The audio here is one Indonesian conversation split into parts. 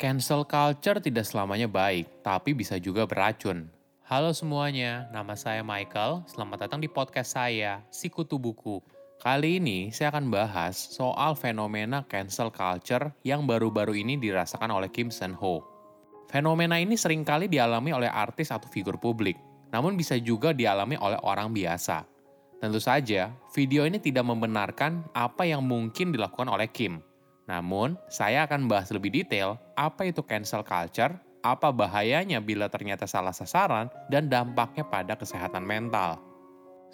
Cancel culture tidak selamanya baik, tapi bisa juga beracun. Halo semuanya, nama saya Michael. Selamat datang di podcast saya, Sikutu Buku. Kali ini saya akan bahas soal fenomena cancel culture yang baru-baru ini dirasakan oleh Kim Sen Ho. Fenomena ini sering kali dialami oleh artis atau figur publik, namun bisa juga dialami oleh orang biasa. Tentu saja, video ini tidak membenarkan apa yang mungkin dilakukan oleh Kim. Namun, saya akan bahas lebih detail apa itu cancel culture, apa bahayanya bila ternyata salah sasaran, dan dampaknya pada kesehatan mental.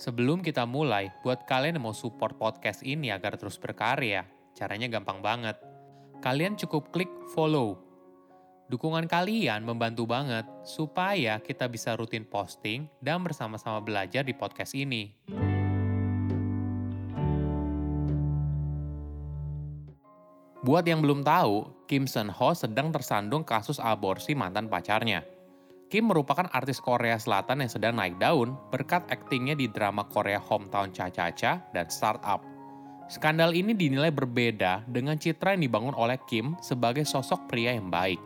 Sebelum kita mulai, buat kalian yang mau support podcast ini agar terus berkarya, caranya gampang banget. Kalian cukup klik follow. Dukungan kalian membantu banget supaya kita bisa rutin posting dan bersama-sama belajar di podcast ini. Buat yang belum tahu, Kim Sun Ho sedang tersandung kasus aborsi mantan pacarnya. Kim merupakan artis Korea Selatan yang sedang naik daun berkat aktingnya di drama Korea Hometown Cha-Cha-Cha dan Startup. Skandal ini dinilai berbeda dengan citra yang dibangun oleh Kim sebagai sosok pria yang baik.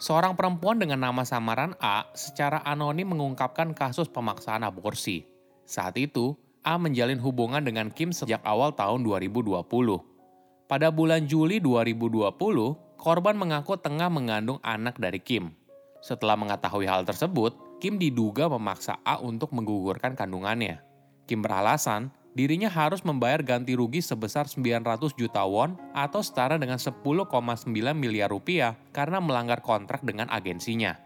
Seorang perempuan dengan nama samaran A secara anonim mengungkapkan kasus pemaksaan aborsi. Saat itu, A menjalin hubungan dengan Kim sejak awal tahun 2020. Pada bulan Juli 2020, korban mengaku tengah mengandung anak dari Kim. Setelah mengetahui hal tersebut, Kim diduga memaksa A untuk menggugurkan kandungannya. Kim beralasan dirinya harus membayar ganti rugi sebesar 900 juta won atau setara dengan 10,9 miliar rupiah karena melanggar kontrak dengan agensinya.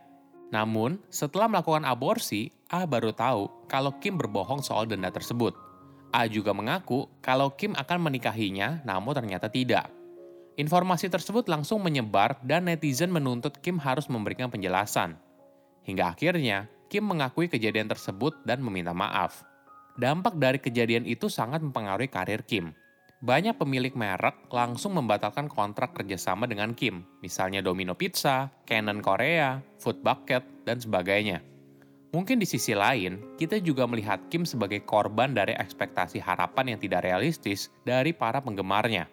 Namun, setelah melakukan aborsi, A baru tahu kalau Kim berbohong soal denda tersebut. A juga mengaku kalau Kim akan menikahinya, namun ternyata tidak. Informasi tersebut langsung menyebar dan netizen menuntut Kim harus memberikan penjelasan. Hingga akhirnya, Kim mengakui kejadian tersebut dan meminta maaf. Dampak dari kejadian itu sangat mempengaruhi karir Kim. Banyak pemilik merek langsung membatalkan kontrak kerjasama dengan Kim, misalnya Domino Pizza, Canon Korea, Food Bucket, dan sebagainya. Mungkin di sisi lain, kita juga melihat Kim sebagai korban dari ekspektasi harapan yang tidak realistis dari para penggemarnya.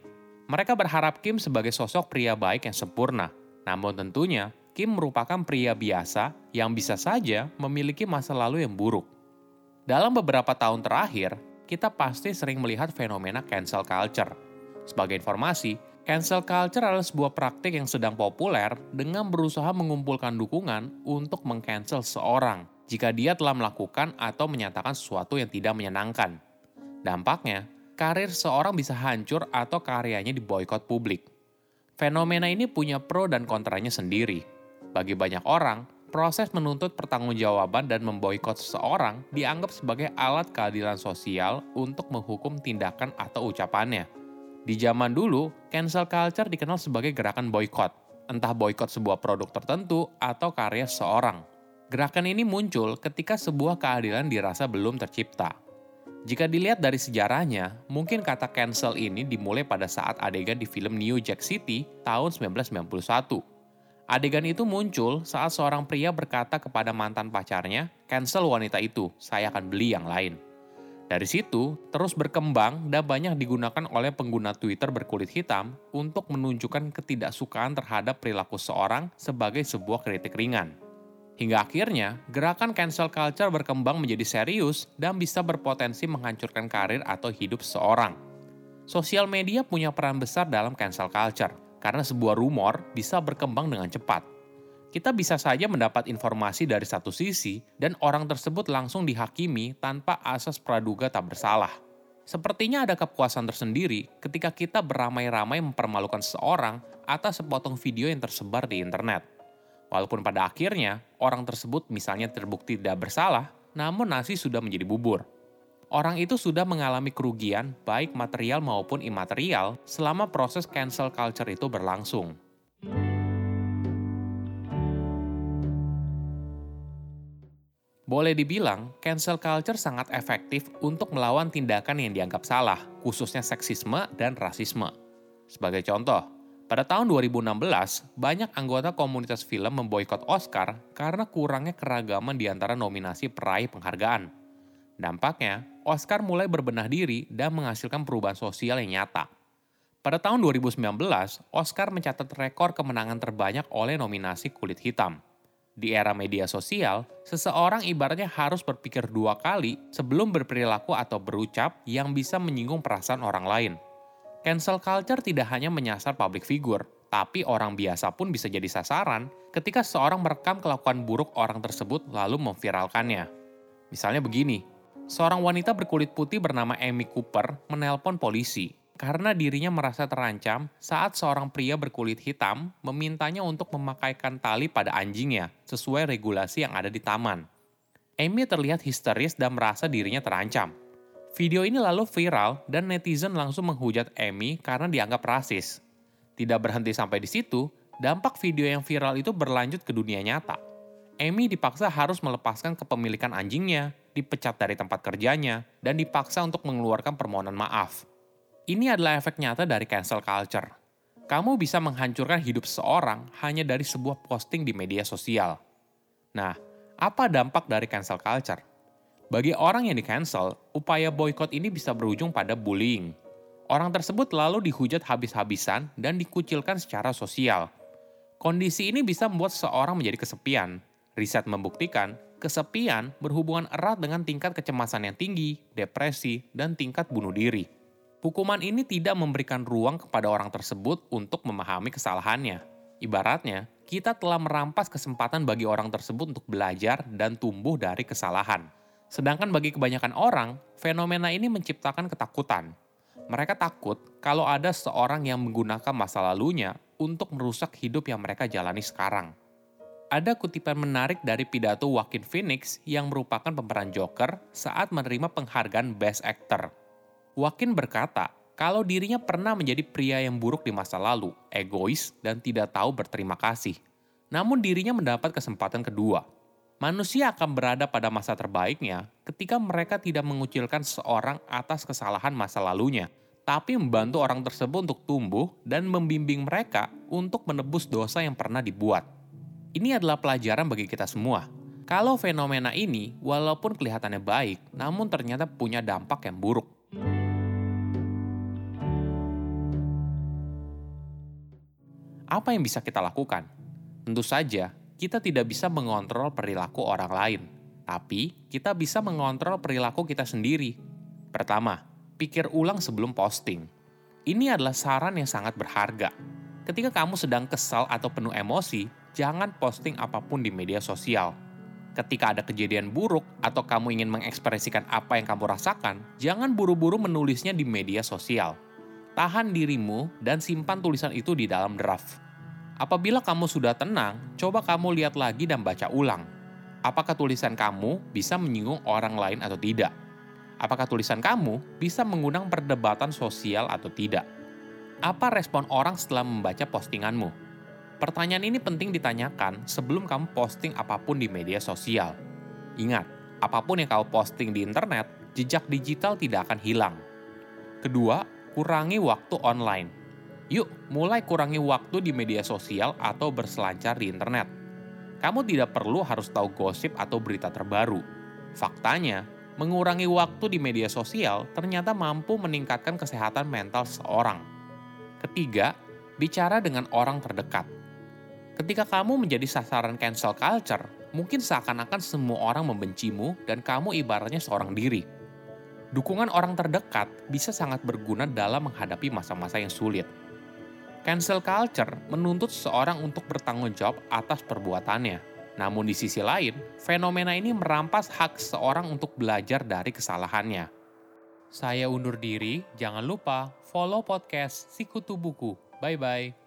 Mereka berharap Kim sebagai sosok pria baik yang sempurna, namun tentunya Kim merupakan pria biasa yang bisa saja memiliki masa lalu yang buruk. Dalam beberapa tahun terakhir, kita pasti sering melihat fenomena cancel culture. Sebagai informasi, cancel culture adalah sebuah praktik yang sedang populer dengan berusaha mengumpulkan dukungan untuk mengcancel seorang jika dia telah melakukan atau menyatakan sesuatu yang tidak menyenangkan. Dampaknya, karir seorang bisa hancur atau karyanya diboykot publik. Fenomena ini punya pro dan kontranya sendiri. Bagi banyak orang, proses menuntut pertanggungjawaban dan memboikot seseorang dianggap sebagai alat keadilan sosial untuk menghukum tindakan atau ucapannya. Di zaman dulu, cancel culture dikenal sebagai gerakan boykot, entah boykot sebuah produk tertentu atau karya seseorang. Gerakan ini muncul ketika sebuah keadilan dirasa belum tercipta. Jika dilihat dari sejarahnya, mungkin kata cancel ini dimulai pada saat adegan di film New Jack City tahun 1991. Adegan itu muncul saat seorang pria berkata kepada mantan pacarnya, cancel wanita itu, saya akan beli yang lain. Dari situ, terus berkembang dan banyak digunakan oleh pengguna Twitter berkulit hitam untuk menunjukkan ketidaksukaan terhadap perilaku seorang sebagai sebuah kritik ringan. Hingga akhirnya, gerakan cancel culture berkembang menjadi serius dan bisa berpotensi menghancurkan karir atau hidup seseorang. Sosial media punya peran besar dalam cancel culture, karena sebuah rumor bisa berkembang dengan cepat. Kita bisa saja mendapat informasi dari satu sisi dan orang tersebut langsung dihakimi tanpa asas praduga tak bersalah. Sepertinya ada kepuasan tersendiri ketika kita beramai-ramai mempermalukan seseorang atas sepotong video yang tersebar di internet. Walaupun pada akhirnya orang tersebut misalnya terbukti tidak bersalah, namun nasi sudah menjadi bubur orang itu sudah mengalami kerugian baik material maupun imaterial selama proses cancel culture itu berlangsung. Boleh dibilang, cancel culture sangat efektif untuk melawan tindakan yang dianggap salah, khususnya seksisme dan rasisme. Sebagai contoh, pada tahun 2016, banyak anggota komunitas film memboikot Oscar karena kurangnya keragaman di antara nominasi peraih penghargaan. Dampaknya, Oscar mulai berbenah diri dan menghasilkan perubahan sosial yang nyata. Pada tahun 2019, Oscar mencatat rekor kemenangan terbanyak oleh nominasi kulit hitam. Di era media sosial, seseorang ibaratnya harus berpikir dua kali sebelum berperilaku atau berucap yang bisa menyinggung perasaan orang lain. Cancel culture tidak hanya menyasar public figure, tapi orang biasa pun bisa jadi sasaran ketika seorang merekam kelakuan buruk orang tersebut lalu memviralkannya. Misalnya begini, seorang wanita berkulit putih bernama Amy Cooper menelpon polisi karena dirinya merasa terancam saat seorang pria berkulit hitam memintanya untuk memakaikan tali pada anjingnya sesuai regulasi yang ada di taman. Amy terlihat histeris dan merasa dirinya terancam. Video ini lalu viral dan netizen langsung menghujat Amy karena dianggap rasis. Tidak berhenti sampai di situ, dampak video yang viral itu berlanjut ke dunia nyata. Amy dipaksa harus melepaskan kepemilikan anjingnya, dipecat dari tempat kerjanya, dan dipaksa untuk mengeluarkan permohonan maaf. Ini adalah efek nyata dari cancel culture. Kamu bisa menghancurkan hidup seseorang hanya dari sebuah posting di media sosial. Nah, apa dampak dari cancel culture? Bagi orang yang di-cancel, upaya boykot ini bisa berujung pada bullying. Orang tersebut lalu dihujat habis-habisan dan dikucilkan secara sosial. Kondisi ini bisa membuat seseorang menjadi kesepian. Riset membuktikan kesepian berhubungan erat dengan tingkat kecemasan yang tinggi, depresi, dan tingkat bunuh diri. Hukuman ini tidak memberikan ruang kepada orang tersebut untuk memahami kesalahannya. Ibaratnya, kita telah merampas kesempatan bagi orang tersebut untuk belajar dan tumbuh dari kesalahan. Sedangkan bagi kebanyakan orang, fenomena ini menciptakan ketakutan. Mereka takut kalau ada seorang yang menggunakan masa lalunya untuk merusak hidup yang mereka jalani sekarang ada kutipan menarik dari pidato Joaquin Phoenix yang merupakan pemeran Joker saat menerima penghargaan Best Actor. Joaquin berkata kalau dirinya pernah menjadi pria yang buruk di masa lalu, egois, dan tidak tahu berterima kasih. Namun dirinya mendapat kesempatan kedua. Manusia akan berada pada masa terbaiknya ketika mereka tidak mengucilkan seorang atas kesalahan masa lalunya, tapi membantu orang tersebut untuk tumbuh dan membimbing mereka untuk menebus dosa yang pernah dibuat. Ini adalah pelajaran bagi kita semua. Kalau fenomena ini, walaupun kelihatannya baik, namun ternyata punya dampak yang buruk. Apa yang bisa kita lakukan? Tentu saja, kita tidak bisa mengontrol perilaku orang lain, tapi kita bisa mengontrol perilaku kita sendiri. Pertama, pikir ulang sebelum posting. Ini adalah saran yang sangat berharga. Ketika kamu sedang kesal atau penuh emosi, jangan posting apa pun di media sosial. Ketika ada kejadian buruk atau kamu ingin mengekspresikan apa yang kamu rasakan, jangan buru-buru menulisnya di media sosial. Tahan dirimu dan simpan tulisan itu di dalam draft. Apabila kamu sudah tenang, coba kamu lihat lagi dan baca ulang. Apakah tulisan kamu bisa menyinggung orang lain atau tidak? Apakah tulisan kamu bisa mengundang perdebatan sosial atau tidak? Apa respon orang setelah membaca postinganmu? Pertanyaan ini penting ditanyakan sebelum kamu posting apa pun di media sosial. Ingat, apa pun yang kamu posting di internet, jejak digital tidak akan hilang. Kedua, kurangi waktu online. Yuk, mulai kurangi waktu di media sosial atau berselancar di internet. Kamu tidak perlu harus tahu gosip atau berita terbaru. Faktanya, mengurangi waktu di media sosial ternyata mampu meningkatkan kesehatan mental seseorang. Ketiga, bicara dengan orang terdekat Ketika kamu menjadi sasaran cancel culture, mungkin seakan-akan semua orang membencimu dan kamu ibaratnya seorang diri. Dukungan orang terdekat bisa sangat berguna dalam menghadapi masa-masa yang sulit. Cancel culture menuntut seseorang untuk bertanggung jawab atas perbuatannya. Namun di sisi lain, fenomena ini merampas hak seseorang untuk belajar dari kesalahannya. Saya undur diri, jangan lupa follow podcast Sikutu Buku. Bye-bye.